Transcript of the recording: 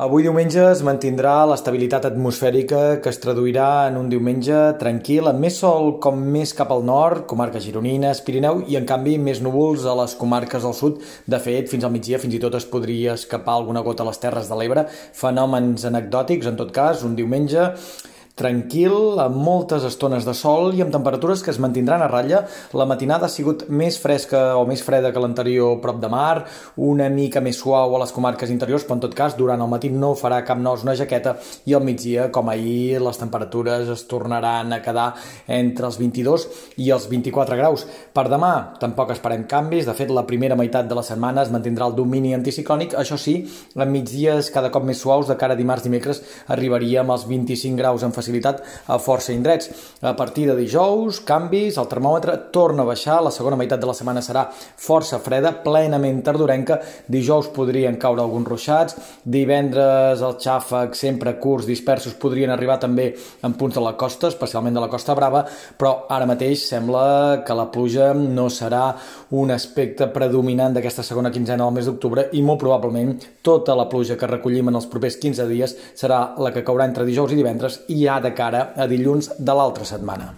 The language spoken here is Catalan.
Avui diumenge es mantindrà l'estabilitat atmosfèrica que es traduirà en un diumenge tranquil, amb més sol com més cap al nord, comarques gironines, Pirineu, i en canvi més núvols a les comarques del sud. De fet, fins al migdia fins i tot es podria escapar alguna gota a les Terres de l'Ebre. Fenòmens anecdòtics, en tot cas, un diumenge tranquil, amb moltes estones de sol i amb temperatures que es mantindran a ratlla. La matinada ha sigut més fresca o més freda que l'anterior prop de mar, una mica més suau a les comarques interiors, però en tot cas durant el matí no farà cap nos una jaqueta i al migdia, com ahir, les temperatures es tornaran a quedar entre els 22 i els 24 graus. Per demà tampoc esperem canvis, de fet la primera meitat de la setmana es mantindrà el domini anticiclònic, això sí, amb migdies cada cop més suaus, de cara a dimarts i dimecres arribaríem als 25 graus en facilitat facilitat a força indrets. A partir de dijous, canvis, el termòmetre torna a baixar, la segona meitat de la setmana serà força freda, plenament tardorenca, dijous podrien caure alguns ruixats, divendres el xàfec sempre curts, dispersos, podrien arribar també en punts de la costa, especialment de la Costa Brava, però ara mateix sembla que la pluja no serà un aspecte predominant d'aquesta segona quinzena del mes d'octubre i molt probablement tota la pluja que recollim en els propers 15 dies serà la que caurà entre dijous i divendres i ja de cara a dilluns de l'altra setmana.